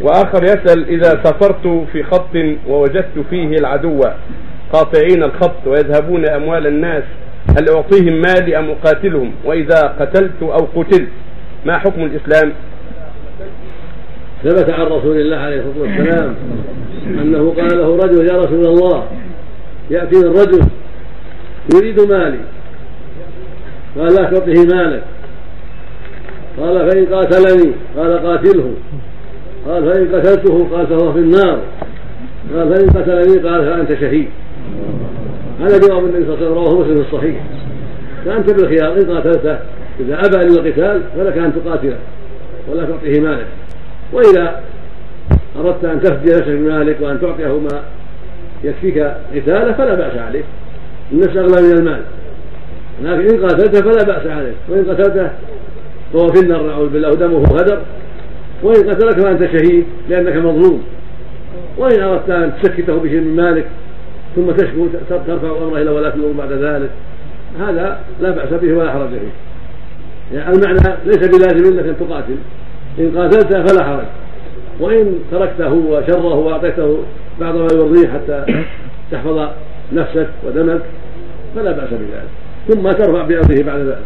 وآخر يسأل إذا سافرت في خط ووجدت فيه العدو قاطعين الخط ويذهبون أموال الناس هل أعطيهم مالي أم أقاتلهم؟ وإذا قتلت أو قتلت ما حكم الإسلام؟ ثبت عن رسول الله عليه الصلاة والسلام أنه قال له رجل يا رسول الله ياتيني الرجل يريد مالي قال لا تعطه مالك قال فإن قاتلني قال قاتله. قال فإن قتلته قال فهو في النار. قال فإن قتلني قال فأنت شهيد. هذا جواب النبي صلى الله عليه وسلم رواه مسلم في الصحيح. فأنت بالخيار إن قاتلته إذا أبى للقتال فلك أن تقاتله ولا تعطيه مالك وإذا أردت أن تفدي نفسك بمالك وأن تعطيه ما يكفيك قتاله فلا بأس عليك النفس أغلى من المال. لكن إن قاتلته فلا بأس عليك وإن قتلته فهو في النار نعوذ بالله ودمه هدر. وإن قتلك فأنت شهيد لأنك مظلوم. وإن أردت أن تسكته بشيء من مالك ثم تشكو ترفع أمره إلى ولاة الأمور بعد ذلك هذا لا بأس به ولا حرج فيه يعني المعنى ليس بلازم انك أن تقاتل. إن قاتلته فلا حرج. وإن تركته وشره وأعطيته بعض ما يرضيه حتى تحفظ نفسك ودمك فلا بأس بذلك. ثم ترفع بأمره بعد ذلك.